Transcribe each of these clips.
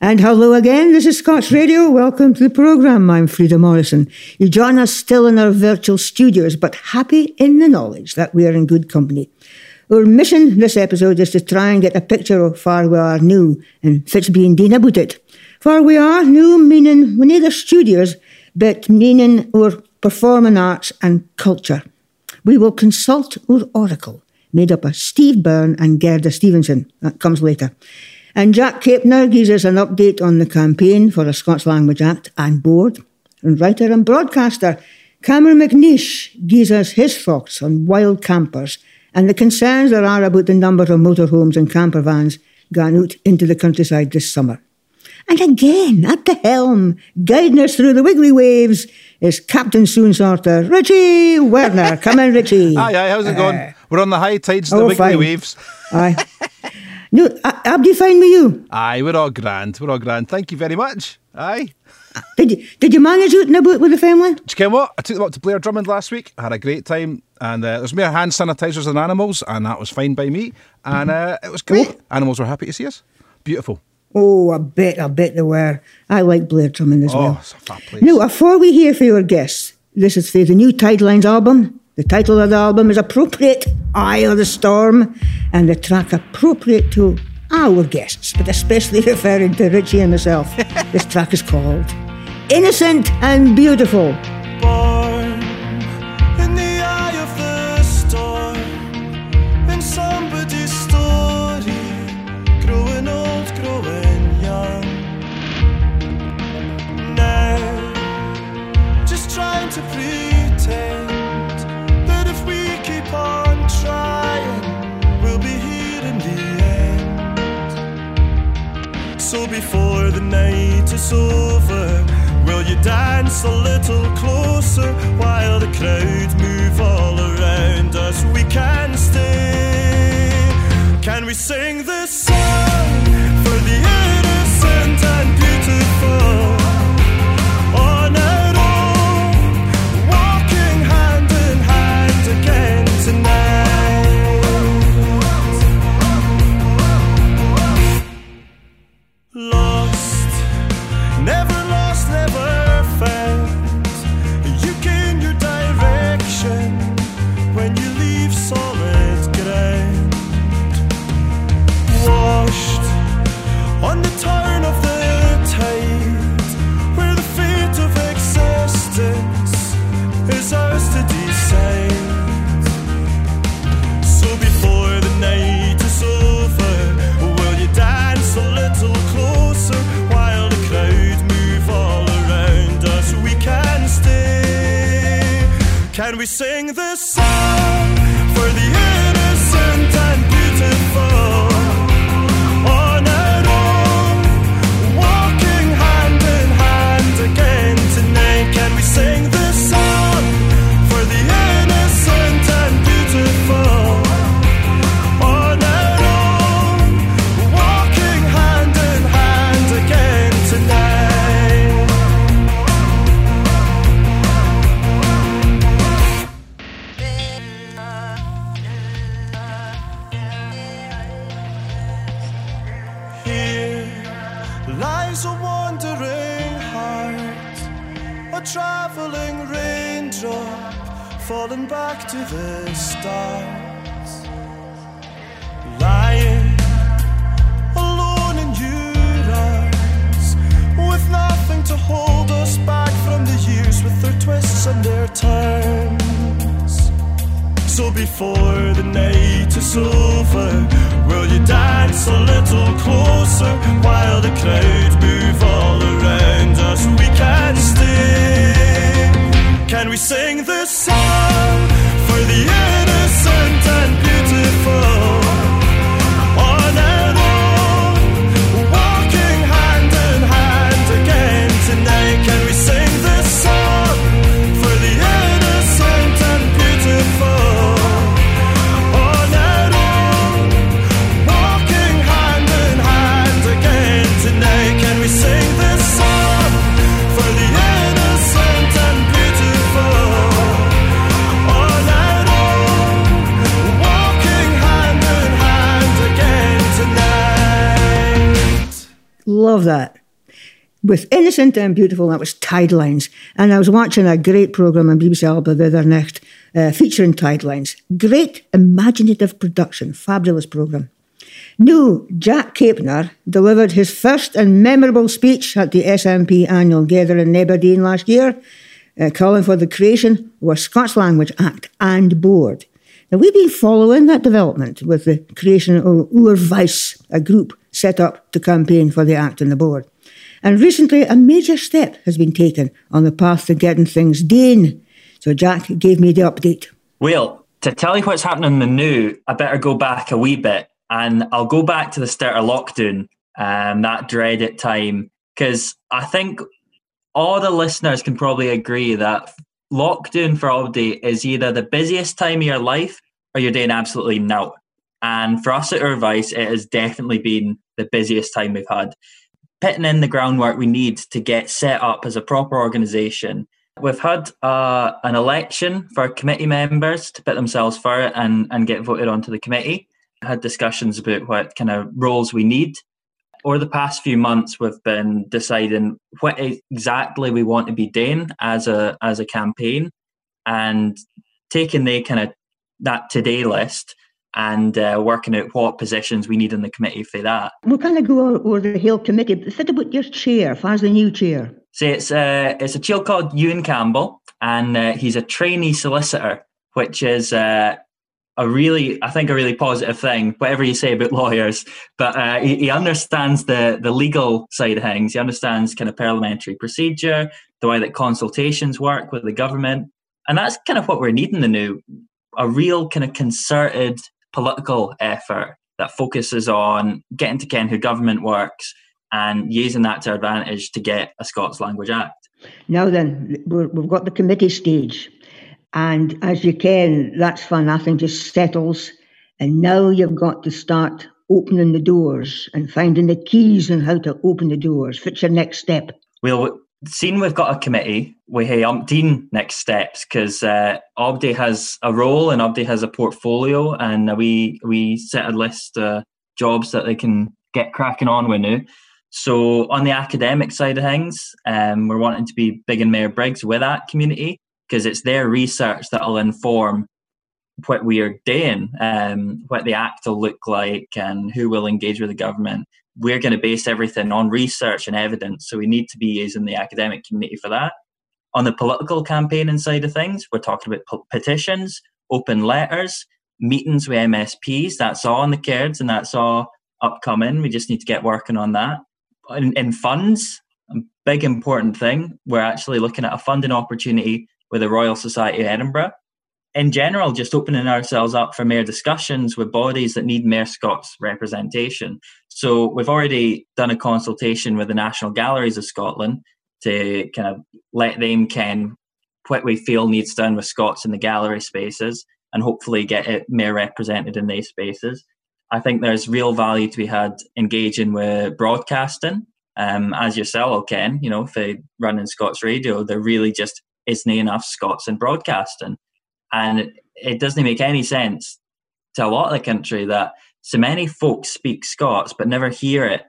And hello again, this is Scots Radio. Welcome to the programme. I'm Frieda Morrison. You join us still in our virtual studios, but happy in the knowledge that we are in good company. Our mission this episode is to try and get a picture of far we are new and Fitzbee and Dean about it. Far we are new meaning we need our studios, but meaning our performing arts and culture. We will consult our oracle, made up of Steve Byrne and Gerda Stevenson. That comes later. And Jack Capener gives us an update on the campaign for the Scots Language Act and board. And writer and broadcaster Cameron McNeish gives us his thoughts on wild campers and the concerns there are about the number of motorhomes and camper vans going out into the countryside this summer. And again, at the helm, guiding us through the wiggly waves, is Captain Soon Sorter, Richie Werner. Come in, Richie. Aye, aye, how's it going? Uh, We're on the high tides, the oh, wiggly fine. waves. Aye. No, Abdi, fine with you? Aye, we're all grand. We're all grand. Thank you very much. Aye. Did you, did you manage out and about with the family? Do you know what? I took them up to Blair Drummond last week. I had a great time. And uh, there's more hand sanitizers than animals, and that was fine by me. And uh, it was great. Oh. Animals were happy to see us. Beautiful. Oh, I bet, I bet they were. I like Blair Drummond as oh, well. it's a fab place. Now, before we hear for your guests, this is for the new Tidelines album. The title of the album is appropriate, Eye of the Storm, and the track appropriate to our guests, but especially referring to Richie and myself. this track is called Innocent and Beautiful. Before the night is over? Will you dance a little closer while the crowds move all around us? We can stay. Can we sing this song sing this back to the start. Lying alone in arms, with nothing to hold us back from the years with their twists and their turns. So before the night is over, will you dance a little closer while the crowd move all around us? We can stay. Can we sing this song for the innocent Love that. With Innocent and Beautiful, that was Tidelines. And I was watching a great programme on BBC Alba the other night uh, featuring Tidelines. Great imaginative production, fabulous programme. New Jack Capener delivered his first and memorable speech at the SNP annual gathering in Aberdeen last year, uh, calling for the creation of a Scots Language Act and Board. Now, we've been following that development with the creation of Oor a group set up to campaign for the Act and the Board. And recently, a major step has been taken on the path to getting things done. So Jack gave me the update. Well, to tell you what's happening in the new, I better go back a wee bit. And I'll go back to the start of lockdown, um, that dreaded time, because I think all the listeners can probably agree that lockdown for Aldi is either the busiest time of your life or you're doing absolutely no. And for us at Advice, it has definitely been the busiest time we've had putting in the groundwork we need to get set up as a proper organisation. We've had uh, an election for committee members to put themselves for it and, and get voted onto the committee. Had discussions about what kind of roles we need. Over the past few months, we've been deciding what exactly we want to be doing as a as a campaign, and taking the kind of that today list and uh, working out what positions we need in the committee for that. We'll kind of go over the whole committee. But think about your chair. As the new chair? So it's uh, it's a child called Ewan Campbell, and uh, he's a trainee solicitor, which is uh, a really, I think, a really positive thing. Whatever you say about lawyers, but uh, he, he, understands the the legal side of things. He understands kind of parliamentary procedure, the way that consultations work with the government, and that's kind of what we're needing the new a real kind of concerted political effort that focuses on getting to ken who government works and using that to advantage to get a Scots Language Act. Now then, we have got the committee stage. And as you can, that's fun. Nothing just settles. And now you've got to start opening the doors and finding the keys on how to open the doors. What's your next step? Well, seeing we've got a committee, we have umpteen next steps because uh, Obdi has a role and Obdi has a portfolio, and we we set a list of jobs that they can get cracking on with now. So on the academic side of things, um, we're wanting to be big and Mayor Briggs with that community because it's their research that will inform what we are doing, um, what the act will look like, and who will engage with the government we're going to base everything on research and evidence. So we need to be using the academic community for that. On the political campaigning side of things, we're talking about petitions, open letters, meetings with MSPs. That's all on the cards and that's all upcoming. We just need to get working on that. In, in funds, a big important thing, we're actually looking at a funding opportunity with the Royal Society of Edinburgh in general, just opening ourselves up for more discussions with bodies that need more Scots representation. So we've already done a consultation with the National Galleries of Scotland to kind of let them ken what we feel needs done with Scots in the gallery spaces and hopefully get it more represented in these spaces. I think there's real value to be had engaging with broadcasting. Um, as yourself, Ken, you know, if they run in Scots radio, there really just isn't enough Scots in broadcasting. And it doesn't make any sense to a lot of the country that so many folks speak Scots but never hear it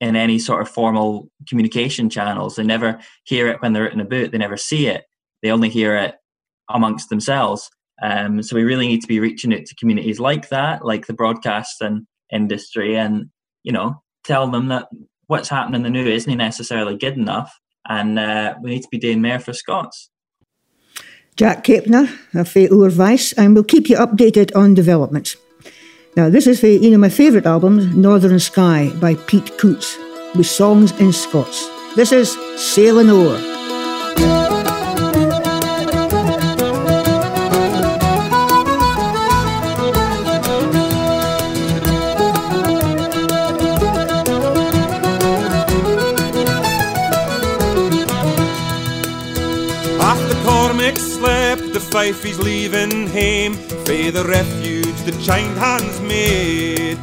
in any sort of formal communication channels. They never hear it when they're in a boot. They never see it. They only hear it amongst themselves. Um, so we really need to be reaching out to communities like that, like the broadcasting industry, and you know, tell them that what's happening in the new isn't necessarily good enough, and uh, we need to be doing more for Scots. Jack Capener of Oor Vyce, and we'll keep you updated on developments. Now, this is for you know my favourite albums, Northern Sky by Pete Coutts, with songs in Scots. This is Sailing O'er. Fife he's leaving hame for the refuge the giant hands made.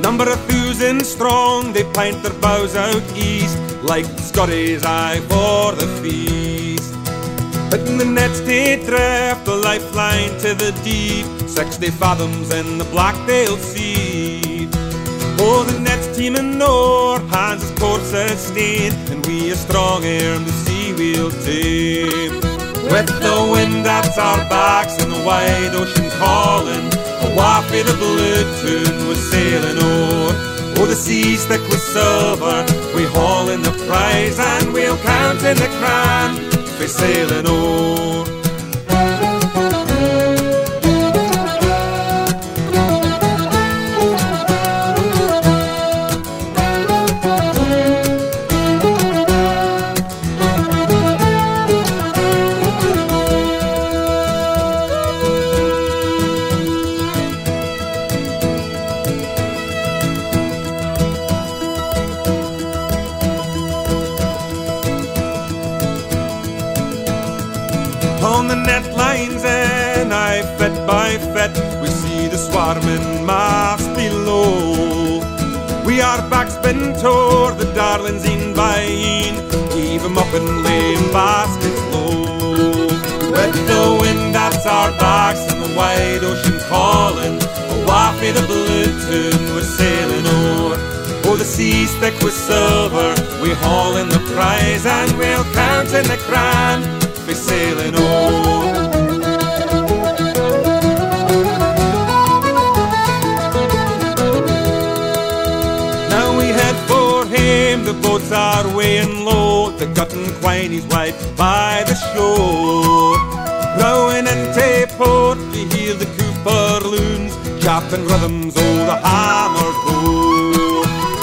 Number a thousand strong, they pint their bows out east like the Scotties eye for the feast. But in the nets they drift the lifeline to the deep, sixty fathoms in the Blackdale Sea. Oh, the nets teeming o'er, hands as cold sustain, and we are strong in the sea we'll tame. With the wind at our backs and the wide ocean calling, a waft of the blue tune was sailing o'er. Oh, the sea's thick with silver, we haul in the prize and we'll count in the crown, we sailing o'er. Mass below. We are backspin toward the darlings in Bain, heave 'em up and lay in baskets low. With the wind at our backs and the wide ocean calling, a waft of the blue tune we're sailing o'er. Oh, the sea's thick with silver, we haul in the prize and we'll count in the crown, be sailing o'er. Boats are weighing low. The gut and quine is wide by the shore. Rowing and Tayport, we hear the Cooper loons, chopping rhythms, oh, the hammer go.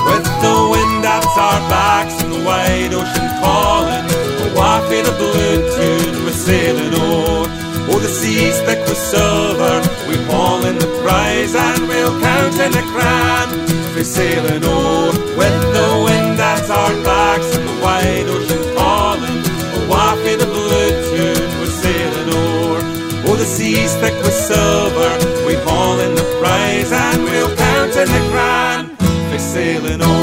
With the wind at our backs and the wide ocean calling, a waft of blue tune we're sailing o'er. Oh, the sea's thick with silver, we haul in the prize and we'll count in the crown, we're sailing o'er. With the wind at our backs and the wide ocean calling. Waft of the blue tune we're sailing o'er. Oh, the sea's thick with silver, we haul in the prize and we'll count in the grand, we're sailing o'er.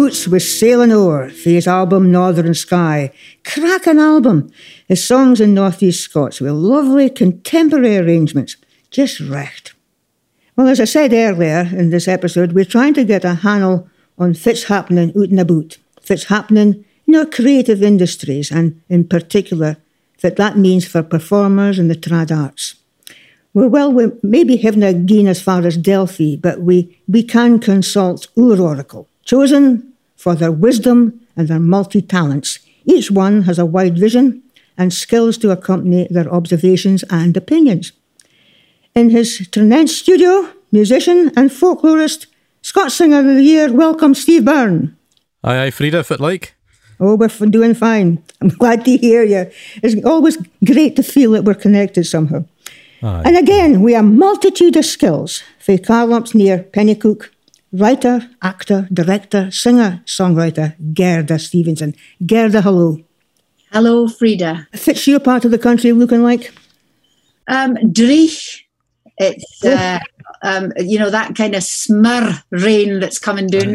Pete was sailing o'er for his album Northern Sky. Cracking album. His songs in Northeast Scots with lovely contemporary arrangements. Just recht. Well, as I said earlier in this episode, we're trying to get a handle on fits happening out and about. Fits happening in our creative industries and in particular that that means for performers in the trad arts. Well, well, we maybe haven't again as far as Delphi, but we, we can consult our oracle chosen for their wisdom and their multi talents. Each one has a wide vision and skills to accompany their observations and opinions. In his Tranent studio, musician and folklorist, Scots Singer of the Year, welcome Steve Byrne. Aye, aye, Frieda, fit like. Oh, we're doing fine. I'm glad to hear you. It's always great to feel that we're connected somehow. Aye. And again, we have a multitude of skills. For Carlops near Penicuik, writer, actor, director, singer, songwriter Gerda Stevenson. Gerda, hello. Hello, Frieda. Fits your part of the country looking like? Um, Dreich. It's, uh, um, you know, that kind of smur rain that's coming down.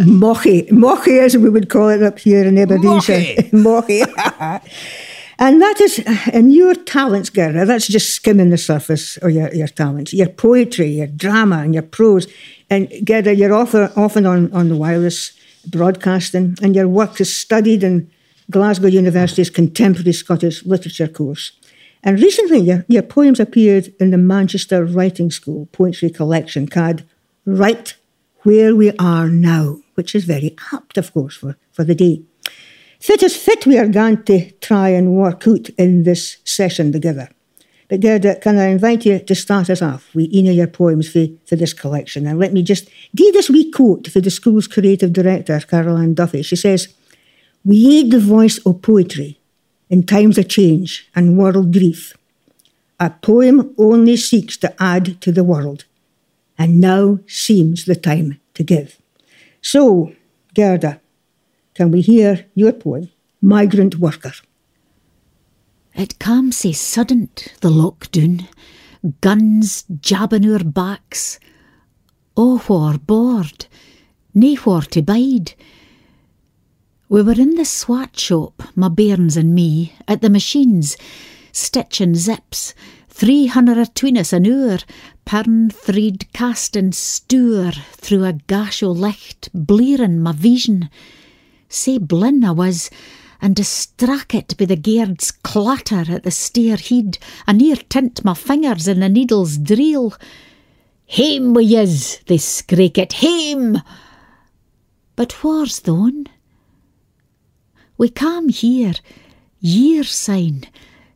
Mochy. Mochy, as we would call it up here in Aberdeenshire. Mochy. And that is, and your talents, Gerda, that's just skimming the surface of your, your talents. Your poetry, your drama, and your prose. And Gerda, you're often, often on, on the wireless broadcasting, and your work is studied in Glasgow University's Contemporary Scottish Literature course. And recently, your, your poems appeared in the Manchester Writing School poetry collection called Right Where We Are Now, which is very apt, of course, for, for the day. Fit as fit we are going to try and work out in this session together. But Gerda, can I invite you to start us off with one of your poems for, for this collection? And let me just give this wee quote for the school's creative director, Carol Ann Duffy. She says, We aid the voice of poetry in times of change and world grief. A poem only seeks to add to the world, and now seems the time to give. So, Gerda, can we hear your poem, Migrant Worker? It cam sae suddent, the lockdown, guns jabbing our backs. Oh, war bored, naewhore to bide. We were in the swat shop, my bairns and me, at the machines, stitching zips, three hundred atween us an hour, pern threed casting stour through a gash o' licht, blearing my vision. Sae blin I was, and distrackit by the gaird's clatter at the stair heed, a near tint my fingers in the needle's drill. Hame wi' yez, they screak it, hame! But whar's thon? We cam here, year syne,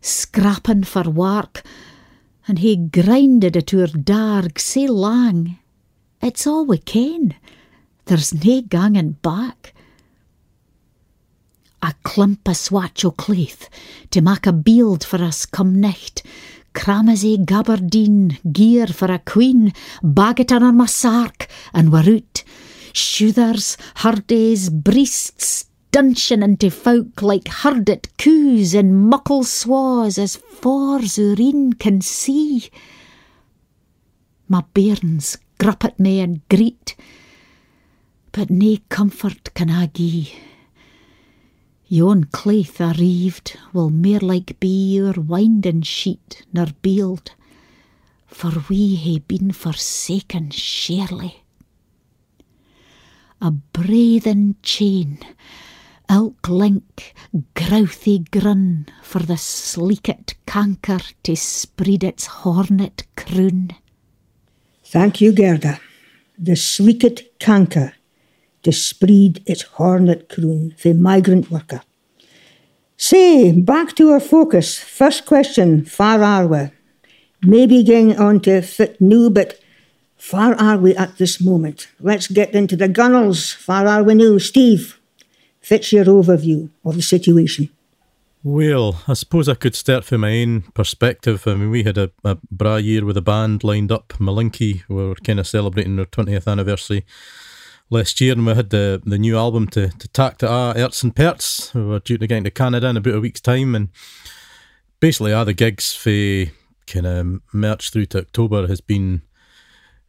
scrappin' for work, and he grinded it oor darg sae lang. It's all we ken. There's nae gangin' back. A clump o' swatch o' claith to mak a bield for us come nicht. Cramasy gabardine, gear for a queen, baget on my sark, and we're out. Shoothers, hurdays, breasts, duncheon into folk like herdit coos and muckle swaws as far's urine can see. My bairns grup at me and greet, but nae comfort can I gie. Yon claith arrived will mair like be our winding sheet nor bield, for we hae been forsaken surely. A breathen chain, elk link, grouthy grun, for the sleekit canker to spread its hornet croon. Thank you, Gerda. The sleekit canker to spread its hornet croon for migrant worker. Say, back to our focus. First question, far are we? Maybe getting on to fit new, but far are we at this moment? Let's get into the gunnels. Far are we now? Steve, fits your overview of the situation. Well, I suppose I could start from my own perspective. I mean, we had a, a bra year with a band lined up, Malinky. We were kind of celebrating our 20th anniversary last year, and we had the, the new album to, to tack to our Erts and Perts. We were due to get into Canada in about a week's time, and basically, all the gigs for kind of March through to October has been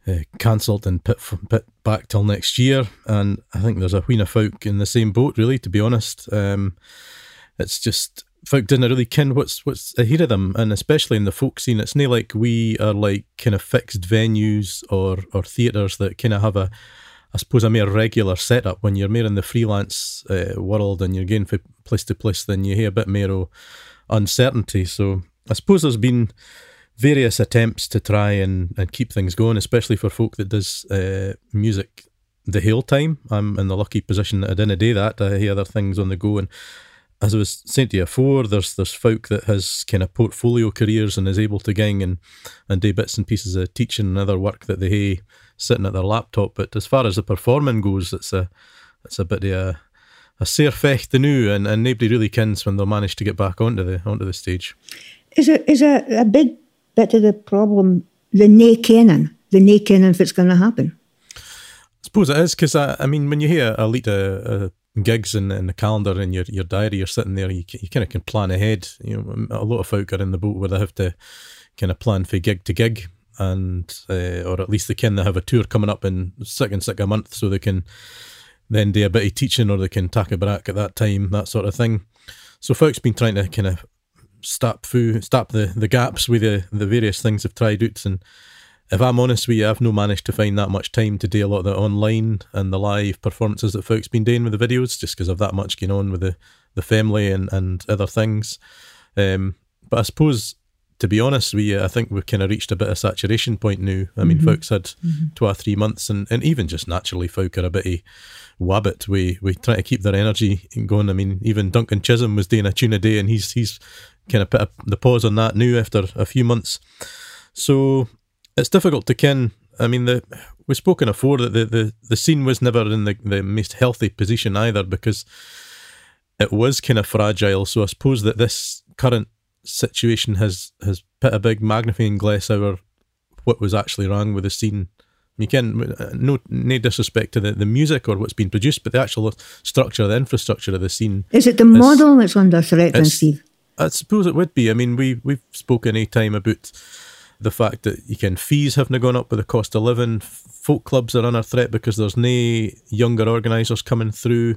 uh, cancelled and put, put back till next year. And I think there's a wheen of folk in the same boat, really, to be honest. Um, it's just folk didn't really ken what's what's ahead of them, and especially in the folk scene, it's not like we are like kind of fixed venues or or theatres that kind of have a I suppose a more regular setup when you're more in the freelance uh, world and you're going from place to place, then you hear a bit more of uncertainty. So I suppose there's been various attempts to try and, and keep things going, especially for folk that does uh, music the whole time. I'm in the lucky position that I didn't do that. I hear other things on the go and as I was saying to you before, there's there's folk that has kind of portfolio careers and is able to gang and, and do bits and pieces of teaching and other work that they hae sitting at their laptop. But as far as the performing goes, it's a it's a bit of a a sair fecht the new and, and nobody really kens when they'll manage to get back onto the onto the stage. Is a, is a, a big bit of the problem the nae kenning, the nae kenning if it's going to happen? I suppose it is because I, I mean when you hear a lead a, a gigs in, in the calendar in your, your diary, you're sitting there, you, you kind of can plan ahead. You know, a lot of folk are in the boat where they have to kind of plan for gig to gig, and uh, or at least they can they have a tour coming up in six and six a month, so they can then do a bit of teaching or they can tack a brack at that time, that sort of thing. So folks been trying to kind of stop through, stop the, the gaps with the, the various things they've tried out and if I'm honest with you, I've no managed to find that much time to do a lot of the online and the live performances that folks been doing with the videos, just because of that much going on with the, the family and, and other things. Um, but I suppose, to be honest you, I think we've kind of reached a bit of saturation point now. I mean, mm-hmm. folks had mm-hmm. two or three months, and, and even just naturally, folk are a bit of wabbit. We we try to keep their energy going. I mean, even Duncan Chisholm was doing a tune a day, and he's he's kind of put a, the pause on that now after a few months. So it's difficult to ken. I mean, the we've spoken before that the, the, the scene was never in the, the most healthy position either because it was kind of fragile. So I suppose that this current situation has has put a big magnifying glass over what was actually wrong with the scene. You can no no disrespect to the, the music or what's been produced, but the actual structure, the infrastructure of the scene. Is it the is, model that's under threat, then, Steve? I suppose it would be. I mean, we we've spoken a time about the fact that you can fees haven't gone up with the cost of living. Folk clubs are under threat because there's no younger organisers coming through,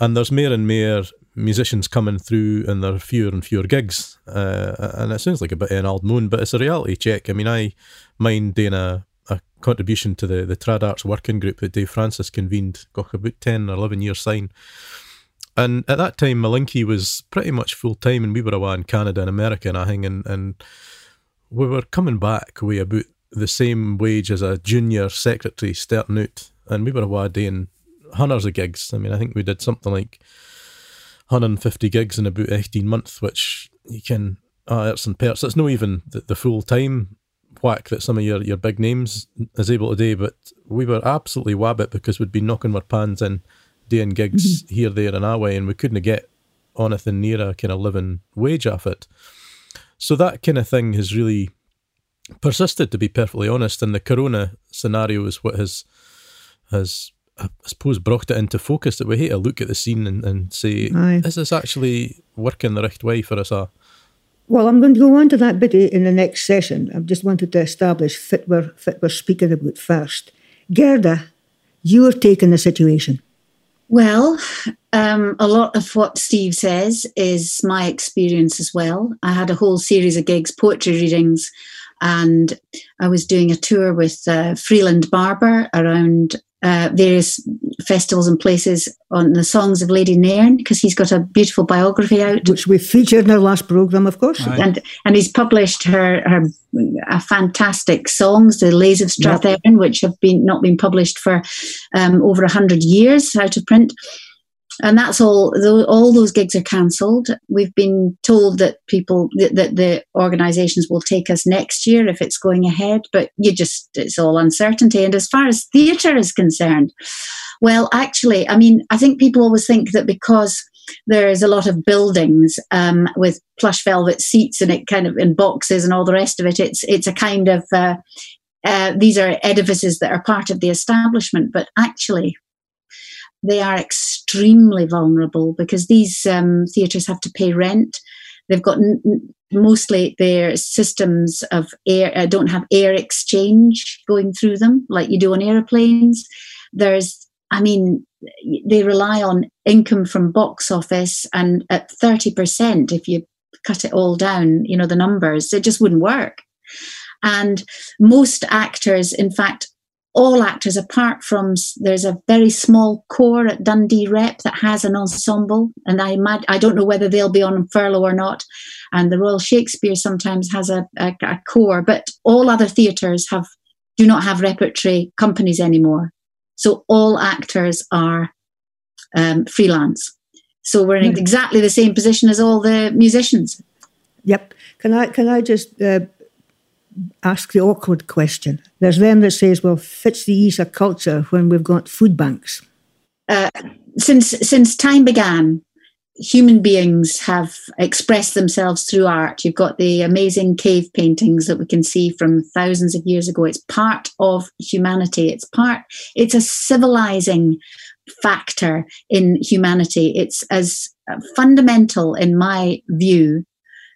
and there's more and more musicians coming through, and there are fewer and fewer gigs. Uh, and it sounds like a bit of an old moon, but it's a reality check. I mean, I mind doing a, a contribution to the the Trad Arts working group that Dave Francis convened, got about ten or eleven years sign. And at that time, Malinky was pretty much full time, and we were away in Canada and America and I think, and, and we were coming back with about the same wage as a junior secretary starting out, and we were away doing hundreds of gigs. I mean, I think we did something like 150 gigs in about 18 months, which you can, uh, it's and perks. It's not even the, the full time whack that some of your, your big names is able to do, but we were absolutely wabbit because we'd been knocking our pans in doing gigs mm-hmm. here, there, and our way, and we couldn't get anything near a kind of living wage off it. So that kind of thing has really persisted, to be perfectly honest. And the Corona scenario is what has has I suppose brought it into focus that we hate to look at the scene and, and say, Aye. is this actually working the right way for us all? Well, I'm going to go on to that bit in the next session. I've just wanted to establish fit we're, fit we're speaking about first. Gerda, you're taking the situation. Well, um, a lot of what Steve says is my experience as well. I had a whole series of gigs, poetry readings, and I was doing a tour with uh, Freeland Barbour around uh, various festivals and places on the songs of Lady Nairne because he's got a beautiful biography out, which we featured in our last program, of course. Right. And and he's published her her uh, fantastic songs, the Lays of Strathearn, yep. which have been not been published for um, over a hundred years out of print and that's all all those gigs are cancelled. We've been told that people that, the organizations will take us next year if it's going ahead but you just it's all uncertainty. And as far as theatre is concerned well actually i mean i think people always think that because there's a lot of buildings um, with plush velvet seats and it kind of in boxes and all the rest of it it's it's a kind of uh, uh, these are edifices that are part of the establishment. But actually they are extremely vulnerable because these um, theatres have to pay rent. They've got n- mostly their systems of air uh, don't have air exchange going through them like you do on airplanes. There's, I mean, they rely on income from box office, and at thirty percent, if you cut it all down, you know the numbers, it just wouldn't work. And most actors, in fact, all actors, apart from there's a very small core at Dundee Rep that has an ensemble, and I imagine, I don't know whether they'll be on furlough or not. And the Royal Shakespeare sometimes has a, a, a core, but all other theatres have do not have repertory companies anymore. So all actors are um, freelance. So we're in exactly the same position as all the musicians. Yep. Can I can I just uh, ask the awkward question. There's them that says, well, fits the ease of culture when we've got food banks. Uh, since since time began, human beings have expressed themselves through art. You've got the amazing cave paintings that we can see from thousands of years ago. It's part of humanity. It's part. It's a civilizing factor in humanity. It's as fundamental, in my view,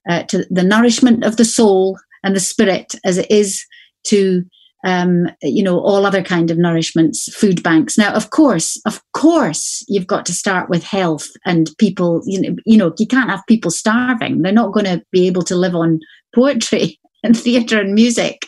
uh, to the nourishment of the soul and the spirit as it is to um, you know all other kind of nourishments food banks. Now of course of course you've got to start with health and people you know you know you can't have people starving. They're not going to be able to live on poetry and theatre and music.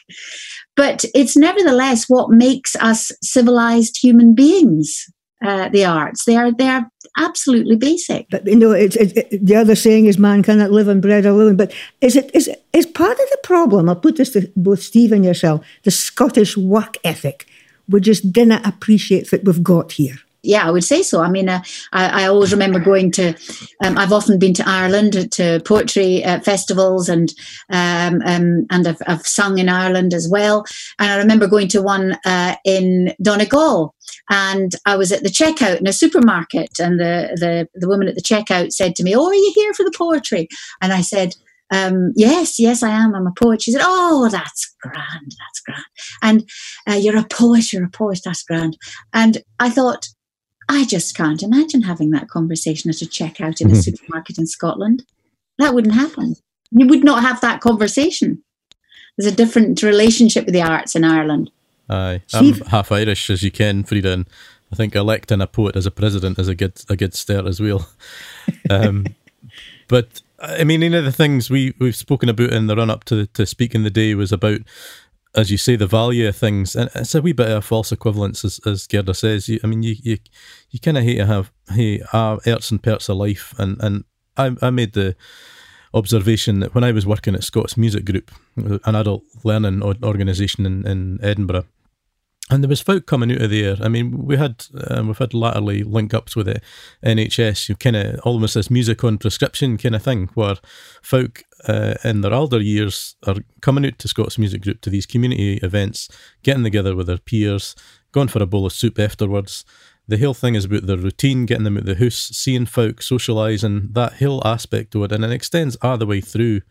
But it's nevertheless what makes us civilized human beings uh, the arts. They are they are absolutely basic. But you know, it's, it, the other saying is "man cannot live on bread alone." But is it is is part of the problem? I'll put this to both Steve and yourself: the Scottish work ethic. We just didn't appreciate that we've got here yeah, I would say so. I mean, uh, I, I, always remember going to. Um, I've often been to Ireland to poetry uh, festivals, and um, um, and I've, I've, sung in Ireland as well. And I remember going to one uh, in Donegal, and I was at the checkout in a supermarket, and the the the woman at the checkout said to me, "Oh, are you here for the poetry?" And I said. Um, yes, yes, I am. I'm a poet. She said, "Oh, that's grand. That's grand." And uh, you're a poet. You're a poet. That's grand. And I thought, I just can't imagine having that conversation at a checkout in a mm-hmm. supermarket in Scotland. That wouldn't happen. You would not have that conversation. there's a different relationship with the arts in Ireland. Aye, I'm half Irish as you can, Frieda, and I think electing a poet as a president is a good a good start as well. Um, but I mean, one of the things we we've spoken about in the run up to to speaking the day was about, as you say, the value of things, and it's a wee bit of a false equivalence, as, as Gerda says. You, I mean, you you, you kind of hate to have hey, uh, arts and perks of life, and and I I made the observation that when I was working at Scots Music Group, an adult learning organisation in, in Edinburgh, and there was folk coming out of there. I mean, we had um, we've had latterly link ups with the NHS. You kind of almost this music on prescription kind of thing, where folk uh, in their older years are coming out to Scots Music Group to these community events, getting together with their peers, going for a bowl of soup afterwards. The whole thing is about the routine, getting them out the house, seeing folk, socialising, that whole aspect of it, and it extends all the way through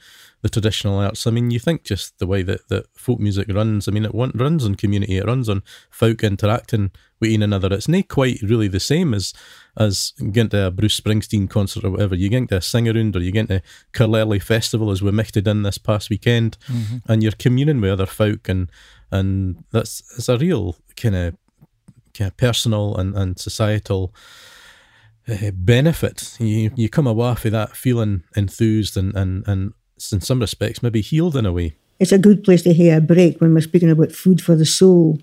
the traditional arts. I mean, you think just the way that, that folk music runs. I mean, it runs on community. It runs on folk interacting with one another. It's not quite really the same as as getting to a Bruce Springsteen concert or whatever. You get to a sing around or you get to Curlelly Festival as we mixed in this past weekend, mm-hmm. and you're communing with other folk, and and that's it's a real kind of kind of personal and and societal uh, benefit. You you come away with that feeling enthused and and and in some respects maybe healed in a way. It's a good place to hear a break when we're speaking about food for the soul.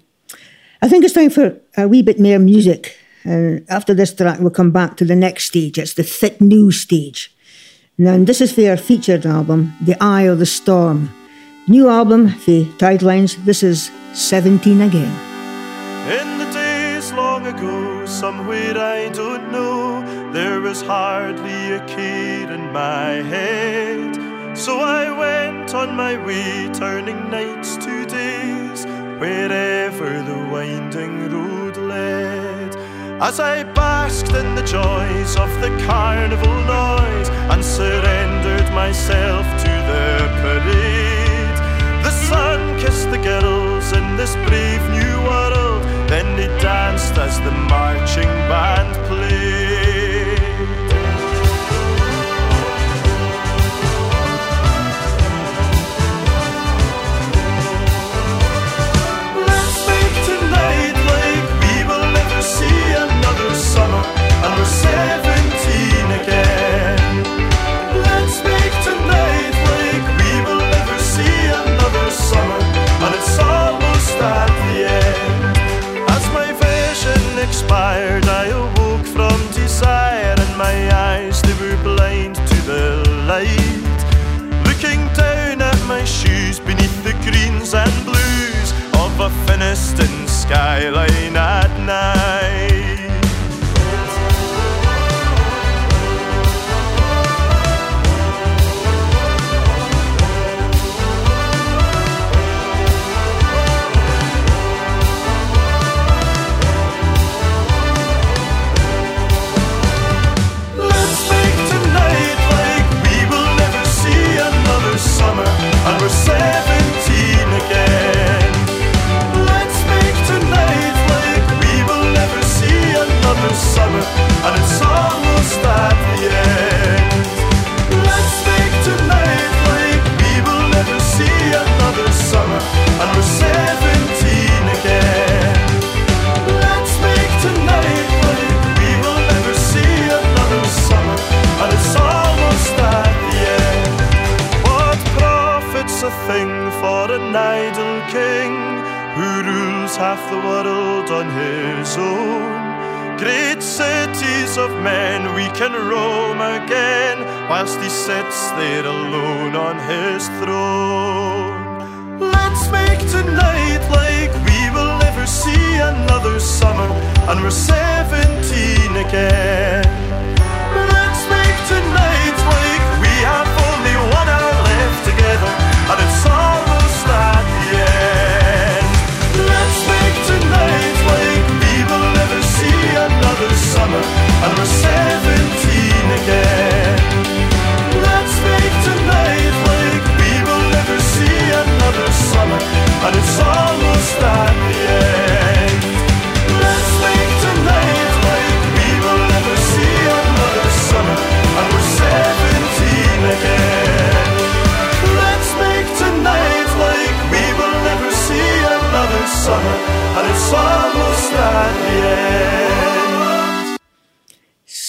I think it's time for a wee bit more music. And after this track, we'll come back to the next stage. It's the fit new stage. Now, this is for our featured album, The Eye of the Storm. New album for Tidelines. This is 17 again. Ago, somewhere I don't know, there was hardly a care in my head. So I went on my way, turning nights to days, wherever the winding road led. As I basked in the joys of the carnival noise and surrendered myself to the parade, the sun kissed the girls in this brave new danced as the marching band played.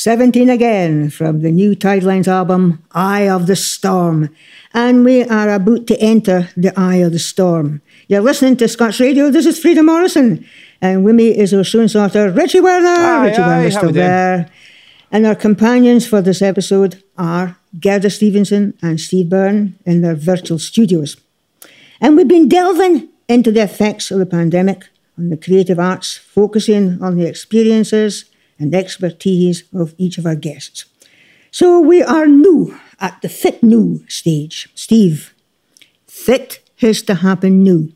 17 again from the new Tidelines album, Eye of the Storm. And we are about to enter the Eye of the Storm. You're listening to Scots Radio. This is Frieda Morrison. And with me is our soon sorter, Richie Werner. Aye, Richie aye, Werner's still there. And our companions for this episode are Gerda Stevenson and Steve Byrne in their virtual studios. And we've been delving into the effects of the pandemic on the creative arts, focusing on the experiences and expertise of each of our guests. So we are new at the fit new stage. Steve, fit has to happen new.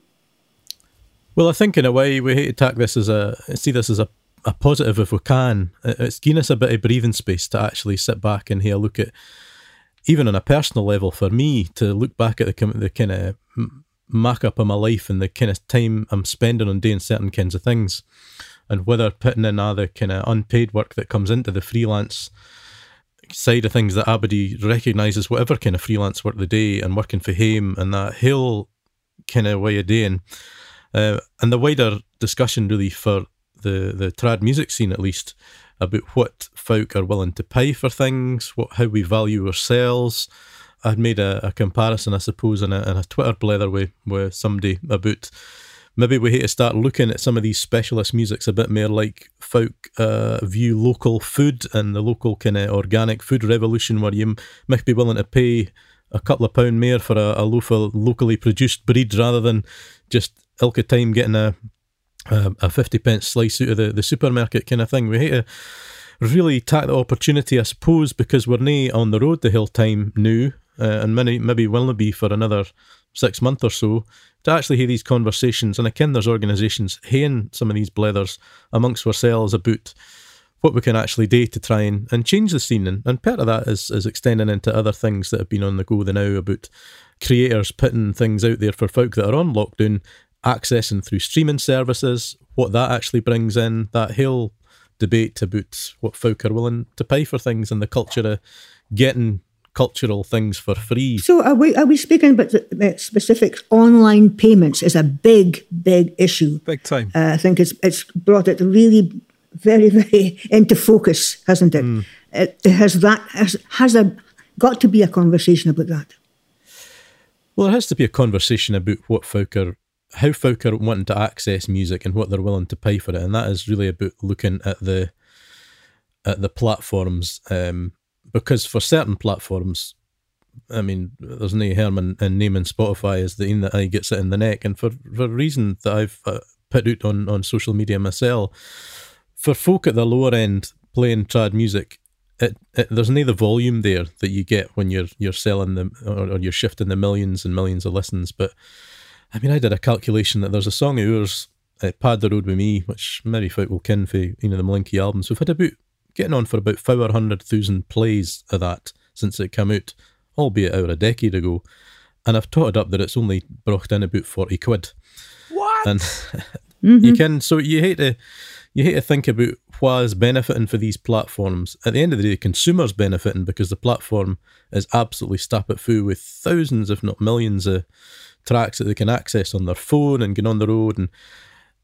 Well, I think in a way we hate to take this as a see this as a, a positive if we can. It's given us a bit of breathing space to actually sit back and here look at, even on a personal level, for me to look back at the the kind of mark up of my life and the kind of time I'm spending on doing certain kinds of things, and whether putting in other kind of unpaid work that comes into the freelance side of things that Aberdeen recognises whatever kind of freelance work they do and working for him and that whole kind of way of doing. Uh, and the wider discussion really for the, the trad music scene at least about what folk are willing to pay for things, what how we value ourselves. I'd made a, a comparison, I suppose, in a, in a Twitter blether with, with somebody about maybe we hate to start looking at some of these specialist musics a bit more like folk uh, view local food and the local kind of organic food revolution where you might be willing to pay a couple of pound more for a, a loaf of locally produced breed rather than just ilka time getting a a, a 50 pence slice out of the, the supermarket kind of thing. We hate to really take the opportunity, I suppose, because we're nae on the road the whole time now, uh, and many maybe will not be for another six months or so, to actually hear these conversations. And I ken there's organisations haying some of these blethers amongst ourselves about what we can actually do to try and, and change the scene. And, and part of that is, is extending into other things that have been on the go the now about creators putting things out there for folk that are on lockdown, accessing through streaming services, what that actually brings in, that whole debate about what folk are willing to pay for things and the culture of getting cultural things for free. So are we, are we speaking about the about specific online payments is a big, big issue. Big time. Uh, I think it's it's brought it really very, very into focus, hasn't it? It, it has that has has a got to be a conversation about that. Well, there has to be a conversation about what folk are, how folk are wanting to access music and what they're willing to pay for it, and that is really about looking at the at the platforms. Um, because for certain platforms, I mean, there's no harm in, in naming Spotify as the thing that I gets it in the neck, and for for a reason that I've uh, put out on on social media myself, for folk at the lower end playing trad music, it, it, there's no the volume there that you get when you're you're selling them or, or you're shifting the millions and millions of listens. But I mean, I did a calculation that there's a song of yours, uh, "Pad the Road with Me," which maybe folk will ken for you know the Malinky albums. We've had about getting on for about four hundred thousand plays of that since it came out, albeit over a decade ago. And I've totted up that it's only brought in about forty quid. What? And you mm-hmm. can so you hate to you hate to think about what is benefiting for these platforms. At the end of the day, the consumer's benefiting because the platform is absolutely stuffed at full with thousands, if not millions, of tracks that they can access on their phone and get on the road. And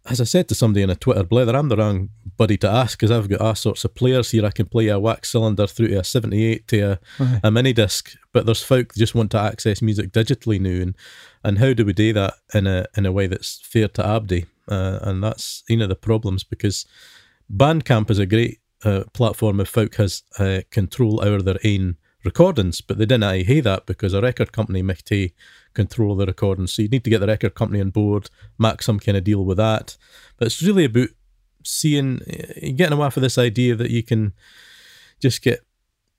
as I said to somebody in a Twitter blether, I'm the wrong buddy to ask because I've got all sorts of players here. I can play a wax cylinder through to a 78 to a, a mini disc, but there's folk just want to access music digitally now. And, and how do we do that in a in a way that's fair to Abdi? Uh, and that's you know the problems because Bandcamp is a great uh, platform if folk has uh, control over their own recordings, but they didn't I hate that because a record company might control the recordings. So you need to get the record company on board, make some kind of deal with that. But it's really about seeing, uh, getting away from this idea that you can just get.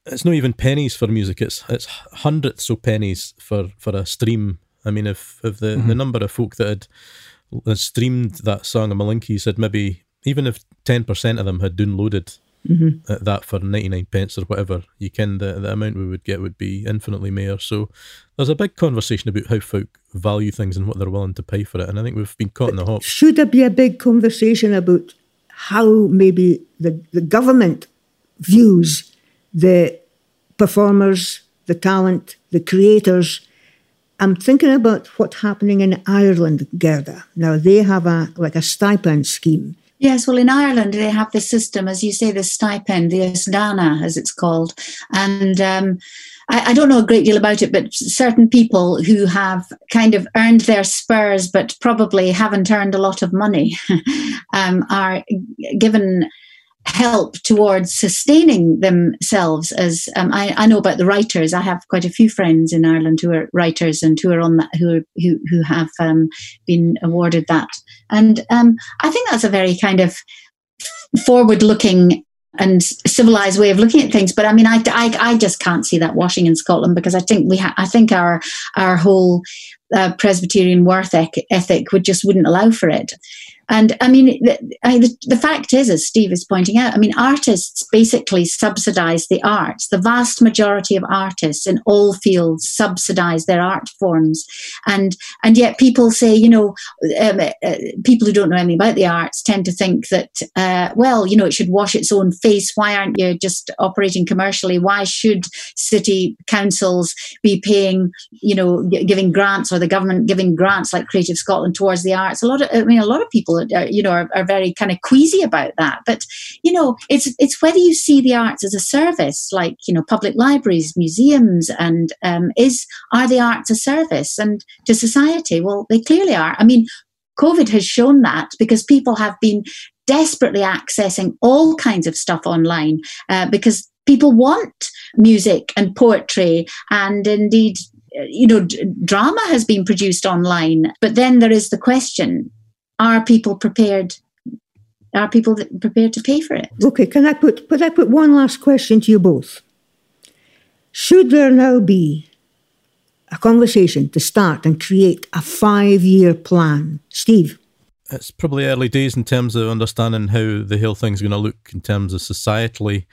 It's not even pennies for music. It's it's hundreds of pennies for, for a stream. I mean, if if the, the number of folk that had, streamed that song of Malinky's had maybe even if ten percent of them had downloaded uh, that for ninety nine pence or whatever, you can the the amount we would get would be infinitely more. So there's a big conversation about how folk value things and what they're willing to pay for it, and I think we've been caught in the hop. Should there be a big conversation about how maybe the, the government views the performers, the talent, the creators? I'm thinking about what's happening in Ireland, Gerda. Now they have a like a stipend scheme Yes, well, in Ireland they have this system, as you say, the stipend, the Aosdána, as it's called, and um, I, I, don't know a great deal about it, but certain people who have kind of earned their spurs, but probably haven't earned a lot of money, um, are given help towards sustaining themselves as um, I, I, know about the writers. I have quite a few friends in ireland who are writers and who are on that who who, who have um, been awarded that. And um, i think that's a very kind of forward looking and civilized way of looking at things. But i mean I, I, I just can't see that washing in scotland because i think we ha- i think our our whole uh, presbyterian worth ethic would just wouldn't allow for it and I mean, the, I, the, fact is, as Steve is pointing out, I mean, artists basically subsidize the arts. The vast majority of artists in all fields subsidize their art forms. And, and yet people say, you know, um, uh, people who don't know anything about the arts tend to think that, uh, well, you know, it should wash its own face. Why aren't you just operating commercially? Why should city councils be paying, you know, giving grants or the government giving grants like Creative Scotland towards the arts? A lot of, I mean, a lot of people you know are, are very kind of queasy about that. But you know it's it's whether you see the arts as a service like you know public libraries museums and um, is are the arts a service? And to society well they clearly are. I mean covid has shown that because people have been desperately accessing all kinds of stuff online uh, because people want music and poetry and indeed you know drama has been produced online. But then there is the question are people prepared? Are people prepared to pay for it? Okay can i put could i put one last question to you both? Should there now be a conversation to start and create a five year plan? Steve? It's probably early days in terms of understanding how the whole thing's going to look in terms of societally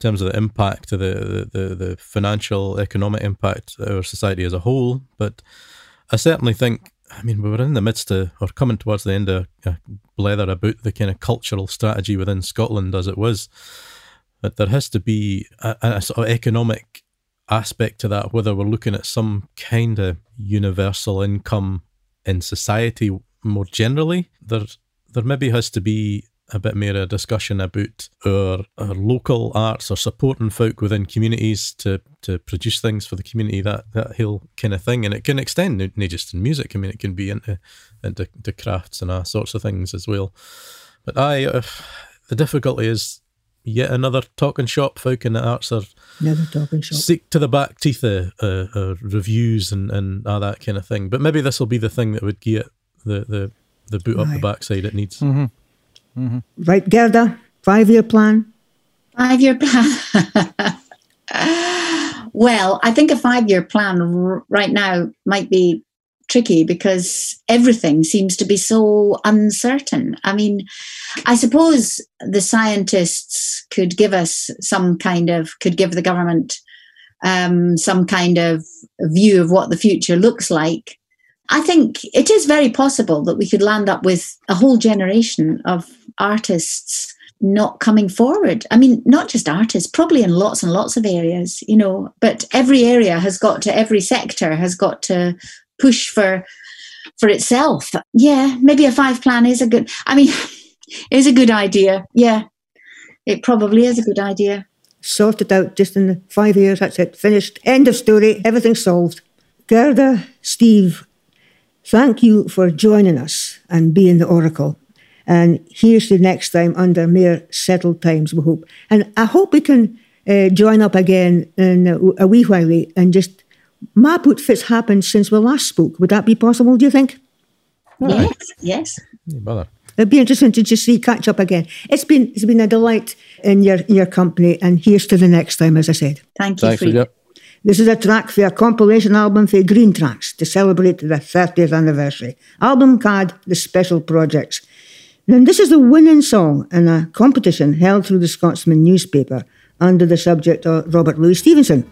in terms of the impact of the, the, the financial economic impact of our society as a whole but i certainly think I mean, we were in the midst of, or coming towards the end of a blether about the kind of cultural strategy within Scotland as it was. But there has to be a, a sort of economic aspect to that, whether we're looking at some kind of universal income in society more generally. There, there maybe has to be a bit more a discussion about our, our local arts or supporting folk within communities to to produce things for the community that that whole kind of thing. And it can extend not just in music I mean it can be into into, into crafts and all sorts of things as well. But I uh, the difficulty is yet another talking shop. Folk in the arts are another talking shop. stick to the back teeth of uh, uh, reviews and and all that kind of thing. But maybe this will be the thing that would get the the the boot right. up the backside it needs. Mm-hmm. Mm-hmm. Right, Gerda? Five year plan? Five year plan. well, I think a five year plan r- right now might be tricky because everything seems to be so uncertain. I mean, I suppose the scientists could give us some kind of, could give the government um, some kind of view of what the future looks like. I think it is very possible that we could land up with a whole generation of artists not coming forward. I mean, not just artists, probably in lots and lots of areas, you know, but every area has got to, every sector has got to push for for itself. Yeah, maybe a five plan is a good I mean is a good idea. Yeah. It probably is a good idea. Sort it out just in five years, that's it. Finished. End of story. Everything's solved. Gerda, Steve, Thank you for joining us and being the oracle. And here's the next time under more settled times, we hope. And I hope we can uh, join up again in a, a wee while and just map what fits happened since we last spoke. Would that be possible, do you think? Yes, yes. bother. It'd be interesting to just see catch up again. It's been it's been a delight in your your company, and here's to the next time, as I said. Thank you. Thanks, this is a track for a compilation album for Greentrax to celebrate the 30th anniversary. Album card, The Special Projects. And this is the winning song in a competition held through the Scotsman newspaper under the subject of Robert Louis Stevenson.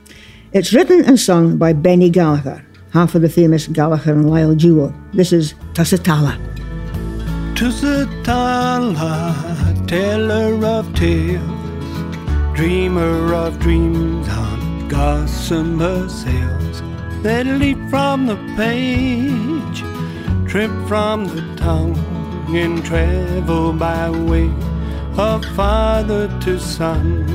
It's written and sung by Benny Gallagher, half of the famous Gallagher and Lyle duo. This is Tusitala. Tusitala, teller of tales, dreamer of dreams gossamer sails that leap from the page, trip from the tongue, and travel by way of father to son.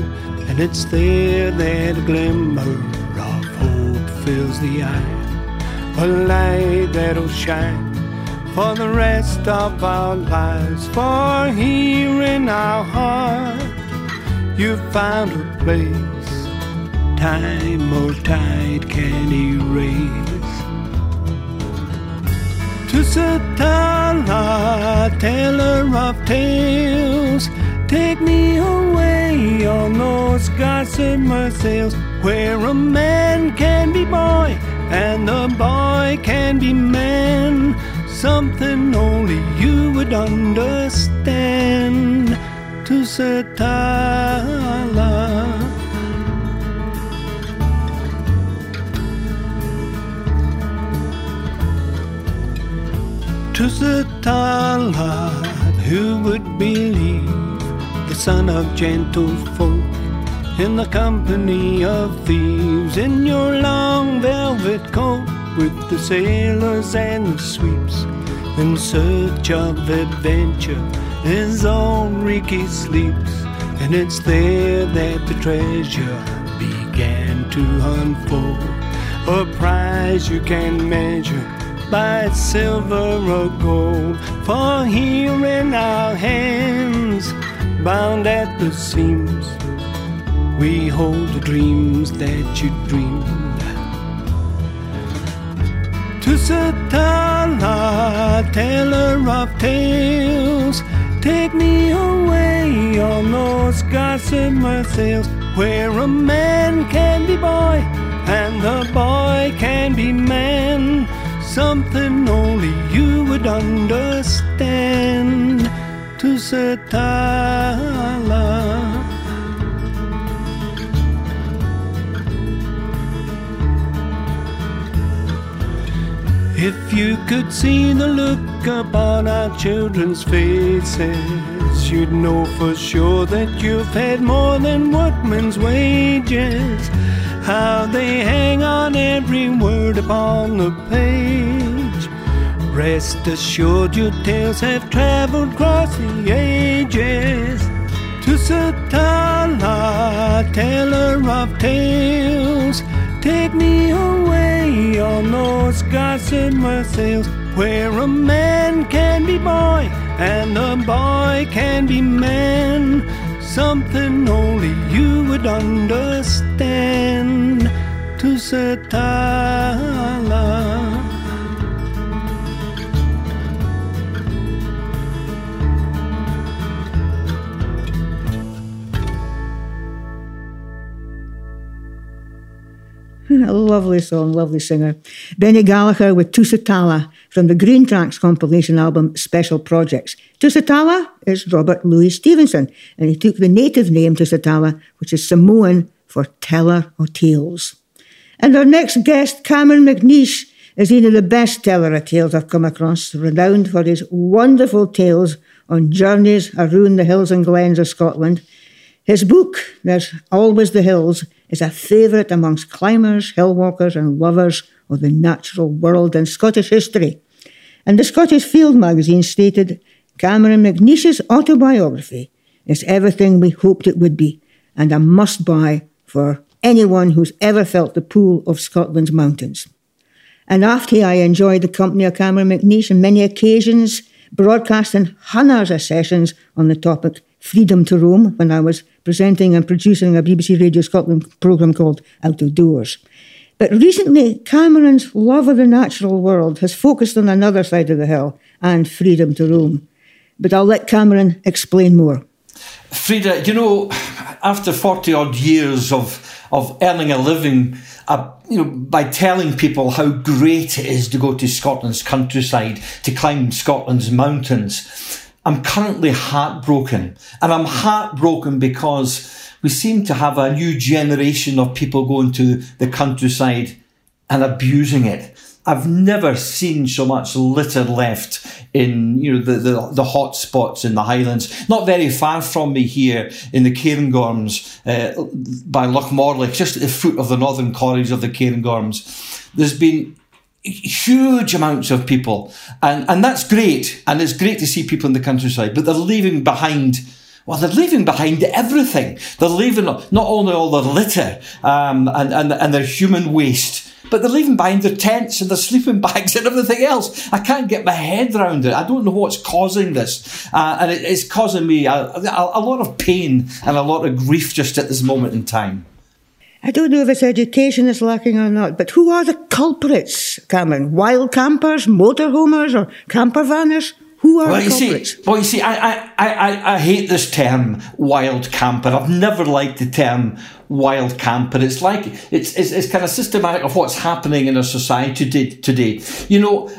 And it's there that a glimmer of hope fills the eye, a light that'll shine for the rest of our lives. For here in our heart, you found a place time or tide can erase. To Satala, teller of tales, take me away on those gossamer sails where a man can be boy and a boy can be man. Something only you would understand. To Tusitala, who would believe the son of gentle folk in the company of thieves in your long velvet coat with the sailors and the sweeps in search of adventure as Ulrike sleeps, and it's there that the treasure began to unfold. A prize you can measure by silver or gold, for here in our hands, bound at the seams, we hold the dreams that you dreamed. To Satala, teller of tales, take me away on those gossamer sails, where a man can be boy and the boy can be man. Something only you would understand. Tusitala. If you could see the look upon our children's faces, you'd know for sure that you've had more than workman's wages. How they hang on every word upon the page. Rest assured, your tales have traveled across the ages. Tusitala, teller of tales, take me away on those gossamer sails, where a man can be boy and a boy can be man. Something only you would understand. Tusitala. A lovely song, lovely singer. Benny Gallagher with Tusitala from the Greentrax compilation album Special Projects. Tusitala is Robert Louis Stevenson, and he took the native name Tusitala, which is Samoan for teller of tales. And our next guest, Cameron McNeish, is one of the best teller of tales I've come across, renowned for his wonderful tales on journeys around the hills and glens of Scotland. His book, There's Always the Hills, is a favourite amongst climbers, hill walkers, and lovers of the natural world and Scottish history. And the Scottish Field magazine stated Cameron McNeish's autobiography is everything we hoped it would be, and a must buy for anyone who's ever felt the pull of Scotland's mountains. And after I enjoyed the company of Cameron McNeish on many occasions, broadcasting hundreds of sessions on the topic freedom to roam when I was presenting and producing a BBC Radio Scotland programme called Out of Doors. But recently, Cameron's love of the natural world has focused on another side of the hill and freedom to roam. But I'll let Cameron explain more. Frieda, you know, after 40 odd years of, of earning a living, uh, you know, by telling people how great it is to go to Scotland's countryside, to climb Scotland's mountains, I'm currently heartbroken. And I'm heartbroken because we seem to have a new generation of people going to the countryside and abusing it. I've never seen so much litter left in you know the, the, the hot spots in the Highlands. Not very far from me here in the Cairngorms uh, by Loch Morlich, just at the foot of the northern corridors of the Cairngorms. There's been huge amounts of people, and and that's great, and it's great to see people in the countryside, but they're leaving behind. Well, they're leaving behind everything. They're leaving not only all their litter um, and, and and their human waste, but they're leaving behind their tents and their sleeping bags and everything else. I can't get my head around it. I don't know what's causing this, uh, and it, it's causing me a, a, a lot of pain and a lot of grief just at this moment in time. I don't know if it's education is lacking or not, but who are the culprits, Cameron? Wild campers, motorhomers, or camper vanners? Who are well, the you culprits? See, well, you see, I, I, I, I hate this term wild camper. I've never liked the term wild camper. It's like it's, it's, it's kind of systematic of what's happening in our society today. You know,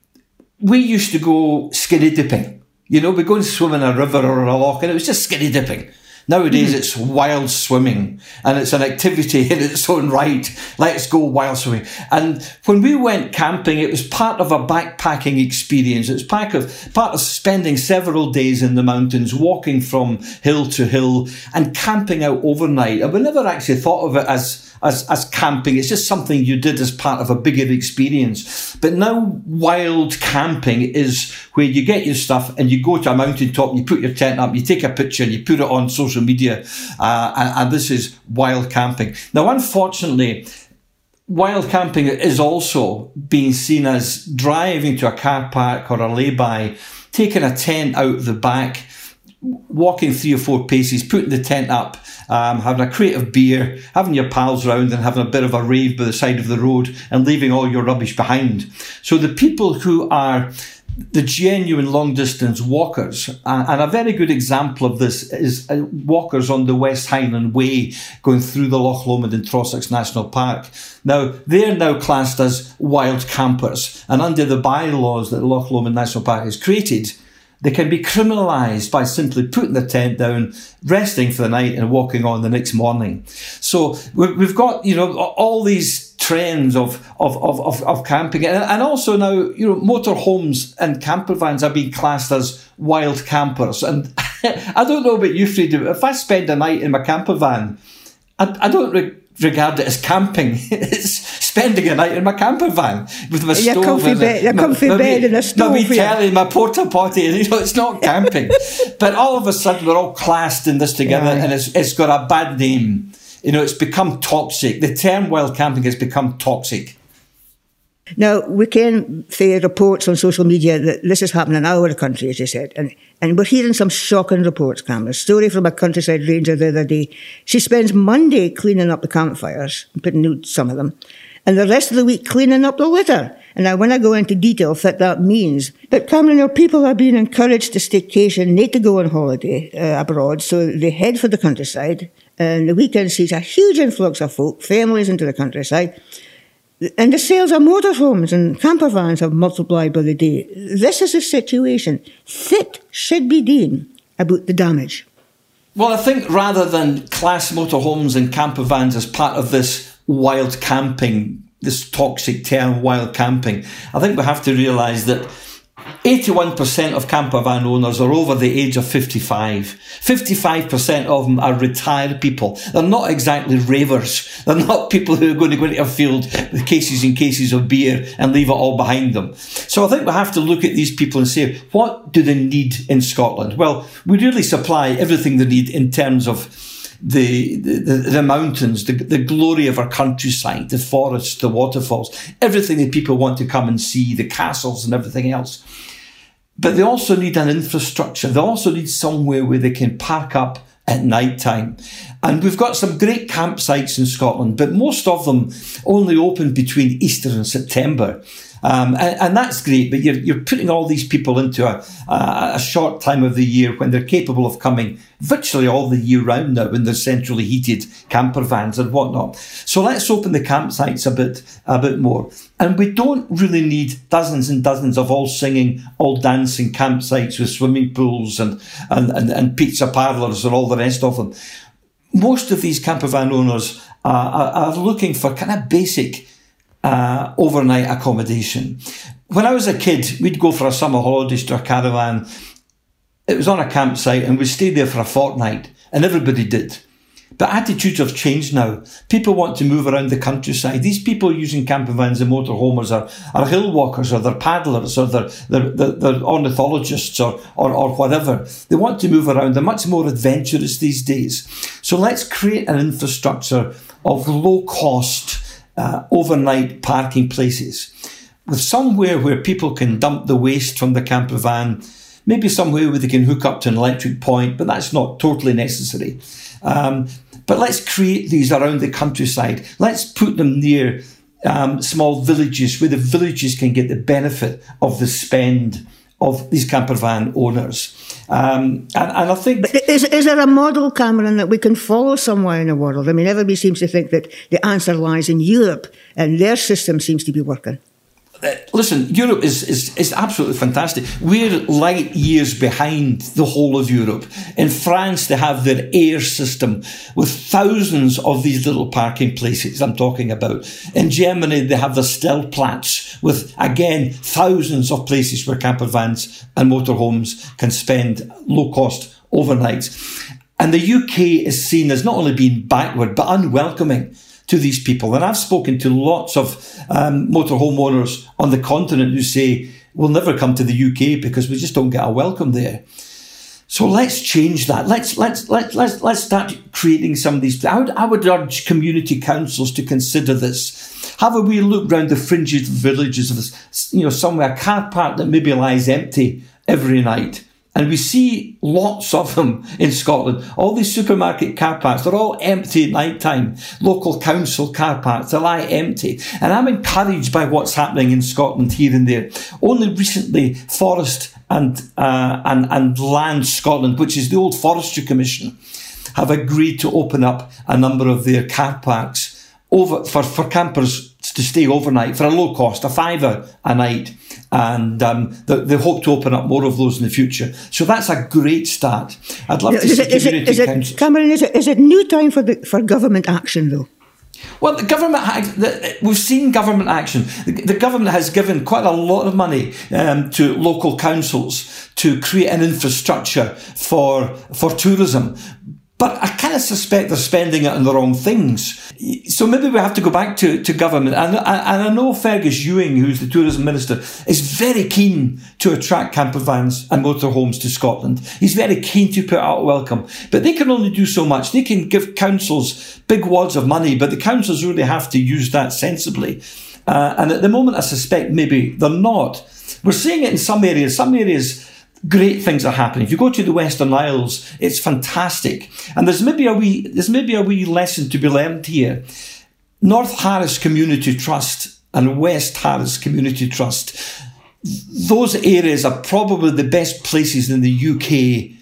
we used to go skinny dipping. You know, we go and swim in a river or a loch, and it was just skinny dipping. Nowadays, mm. it's wild swimming and it's an activity in its own right. Let's go wild swimming. And when we went camping, it was part of a backpacking experience. It's part of, part of spending several days in the mountains, walking from hill to hill and camping out overnight. And we never actually thought of it as as, as camping. It's just something you did as part of a bigger experience. But now wild camping is where you get your stuff and you go to a mountaintop and you put your tent up, you take a picture and you put it on social media. Uh, and, and this is wild camping. Now, unfortunately, wild camping is also being seen as driving to a car park or a lay-by, taking a tent out the back, walking three or four paces, putting the tent up, um, having a crate of beer, having your pals round and having a bit of a rave by the side of the road and leaving all your rubbish behind. So the people who are the genuine long distance walkers. and a very good example of this is uh, walkers on the West Highland Way going through the Loch Lomond and Trossachs National Park. Now, they're now classed as wild campers. And under the bylaws that Loch Lomond National Park has created, they can be criminalised by simply putting the tent down, resting for the night, and walking on the next morning. So we've got, you know, all these trends of of, of, of, camping. And also now you know motorhomes and camper vans are being classed as wild campers. And I don't know about you Frieda if I spend a night in my camper van I, I don't re- regard it as camping. It's spending a night in my camper van with my your stove comfy and bed, your my, comfy my, bed and a stove. My yeah. telly, my porta potty. You know, it's not camping. but all of a sudden, we're all classed in this together, yeah. and it's it's got a bad name. You know, it's become toxic. The term wild camping has become toxic. Now, we can see reports on social media that this is happening in our country, as you said, and, and we're hearing some shocking reports, Cameron. A story from a countryside ranger the other day. She spends Monday cleaning up the campfires, putting out some of them, and the rest of the week cleaning up the litter. And I want to go into detail what that means. But Cameron, our people are being encouraged to staycation, need to go on holiday uh, abroad, so they head for the countryside. And the weekend sees a huge influx of folk, families into the countryside. And the sales of motorhomes and camper vans have multiplied by the day. This is a situation. Fit should be done about the damage. Well, I think rather than class motorhomes and camper vans as part of this wild camping, this toxic term, wild camping. I think we have to realise that 81% of camper van owners are over the age of 55. 55% of them are retired people. They're not exactly ravers. They're not people who are going to go into a field with cases and cases of beer and leave it all behind them. So I think we have to look at these people and say, what do they need in Scotland? Well, we really supply everything they need in terms of the, the, the mountains, the, the glory of our countryside, the forests, the waterfalls, everything that people want to come and see, the castles and everything else. But they also need an infrastructure. They also need somewhere where they can park up at night time. And we've got some great campsites in Scotland, but most of them only open between Easter and September. Um, and, and, that's great, but you're, you're putting all these people into a, a, a, short time of the year when they're capable of coming virtually all the year round now in their centrally heated camper vans and whatnot. So let's open the campsites a bit, a bit more. And we don't really need dozens and dozens of all singing, all dancing campsites with swimming pools and, and, and, and pizza parlours and all the rest of them. Most of these camper van owners are, are, are looking for kind of basic uh, overnight accommodation. When I was a kid, we'd go for a summer holidays to a caravan. It was on a campsite and we'd stay there for a fortnight, and everybody did. But attitudes have changed now. People want to move around the countryside. These people using camper vans and motorhomers are, are hill walkers or they're paddlers or they're, they're, they're, they're ornithologists or, or, or whatever. They want to move around. They're much more adventurous these days. So let's create an infrastructure of low cost uh, overnight parking places with somewhere where people can dump the waste from the camper van, maybe somewhere where they can hook up to an electric point, but that's not totally necessary. Um, but let's create these around the countryside. Let's put them near um, small villages where the villages can get the benefit of the spend of these camper van owners. Um, and, and, I think. Is, is there a model, Cameron, that we can follow somewhere in the world? I mean, everybody seems to think that the answer lies in Europe and their system seems to be working. Uh, listen, Europe is, is, is absolutely fantastic. We're light years behind the whole of Europe. In France, they have their air system with thousands of these little parking places I'm talking about. In Germany, they have the Stellplatz with, again, thousands of places where camper vans and motorhomes can spend low cost overnights. And the UK is seen as not only being backward, but unwelcoming to these people. And I've spoken to lots of um, motorhome owners on the continent who say, we'll never come to the UK because we just don't get a welcome there. So let's change that. Let's let's let's let's let's start creating some of these. I would, I would urge community councils to consider this. Have a wee look round the fringes of villages of you know, somewhere a car park that maybe lies empty every night. And we see lots of them in Scotland. All these supermarket car parks, they're all empty at night time. Local council car parks, they lie empty. And I'm encouraged by what's happening in Scotland here and there. Only recently, Forest and, uh, and, and Land Scotland, which is the old Forestry Commission, have agreed to open up a number of their car parks over for, for campers to stay overnight for a low cost, a fiver a night. And um, they, they, hope to open up more of those in the future. So that's a great start. I'd love to see it, community is it, is it, Cameron, is it, is it new time for, the, for government action, though? Well, the government, we've seen government action. The government has given quite a lot of money um, to local councils to create an infrastructure for for tourism. But I kind of suspect they're spending it on the wrong things. So maybe we have to go back to, to government. And, and I know Fergus Ewing, who's the tourism minister, is very keen to attract camper vans and motorhomes to Scotland. He's very keen to put out a welcome. But they can only do so much. They can give councils big wads of money, but the councils really have to use that sensibly. Uh, and at the moment, I suspect maybe they're not. We're seeing it in some areas. Some areas great things are happening. If you go to the Western Isles, it's fantastic. And there's maybe a wee there's maybe a wee lesson to be learned here. North Harris Community Trust and West Harris Community Trust, those areas are probably the best places in the UK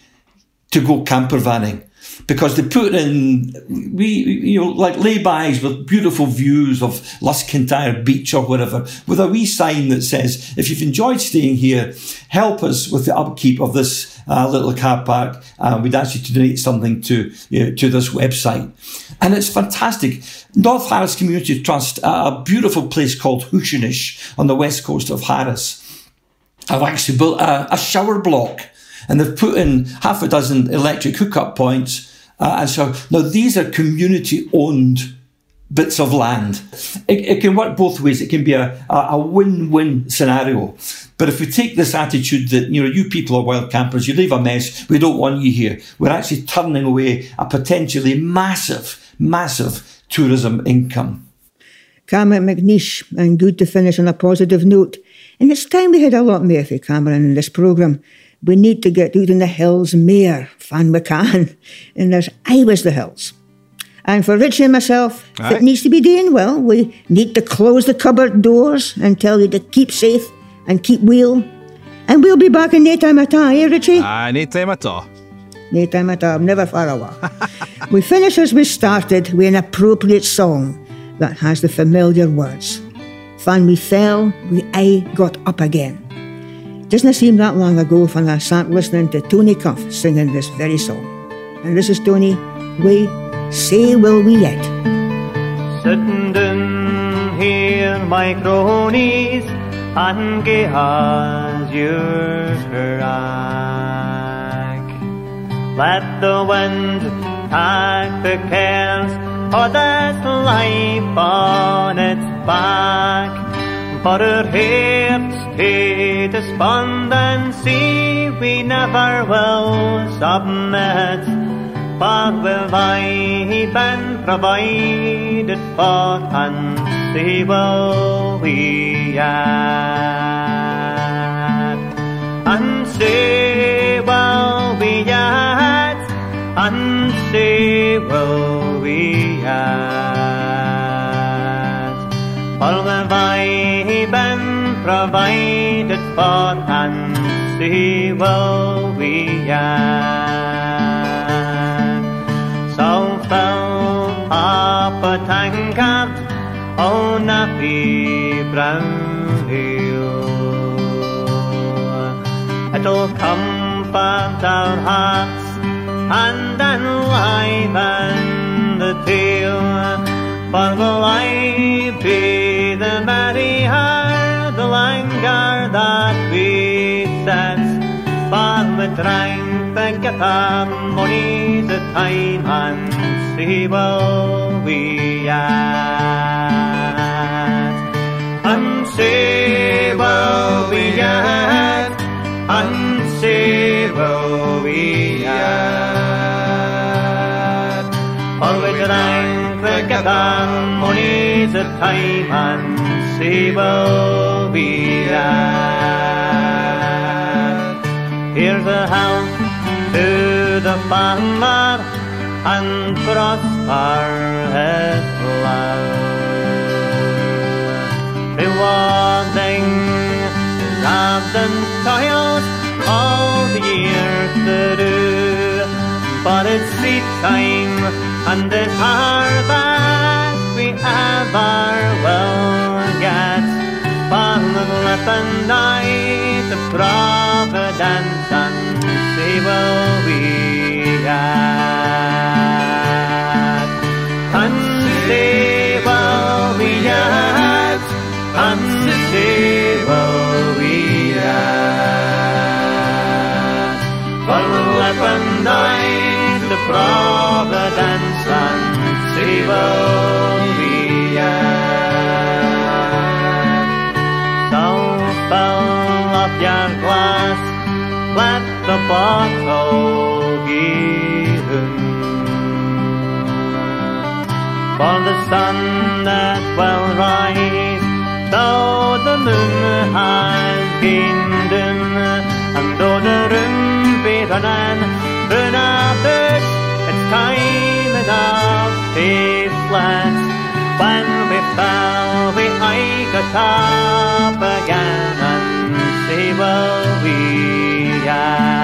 to go camper vanning because they put in we you know like laybys with beautiful views of Luskentyre Beach or whatever with a wee sign that says if you've enjoyed staying here help us with the upkeep of this uh, little car park uh, we'd ask you to donate something to you know, to this website and it's fantastic North Harris Community Trust a beautiful place called Hushinish on the west coast of Harris I've actually built a, a shower block and they've put in half a dozen electric hookup points. Uh, and so now these are community owned bits of land. It, it, can work both ways. It can be a, a win-win scenario. But if we take this attitude that, you know, you people are wild campers, you leave a mess, we don't want you here, we're actually turning away a potentially massive, massive tourism income. Cameron McNeish, and good to finish on a positive note. And it's time we had a lot for Cameron in this programme we need to get out in the hills more, fan we can. And there's always the hills. And for Richie and myself, if it needs to be doing well, we need to close the cupboard doors and tell you to keep safe and keep well. And we'll be back in no time at all, eh, Richie? Aye, no time at all. No time at all, I'm never far away. we finish as we started with an appropriate song that has the familiar words. Fan we fell, we aye got up again. Doesn't seem that long ago when I sat listening to Tony Cuff singing this very song? And this is Tony, we say will we yet. Sitting down here, my cronies, and gay as your crack. Let the wind pack the cares of this life on its back. For our hearts to despondency we never will submit. But will I been provided for and see will we yet. Provided for and see will we yet. So fill up a tankard on a brown hill. It'll comfort our hearts and enliven the tale. For will I be the set? But we trying to get our money's a time and see will we yet. And see will we yet. And see will we yet. For we trying to get our money's a time and will we yet. Here's a health to the farmer and prosper his love. Rewarding love and toils all the year through. But it's seed time and it's harvest we ever will. But lip and night of providence in. For the sun that will rise, though the moon has been dim, and though the room be running, run about, it's time enough flat. When we fell, we I got up again and see will we yet.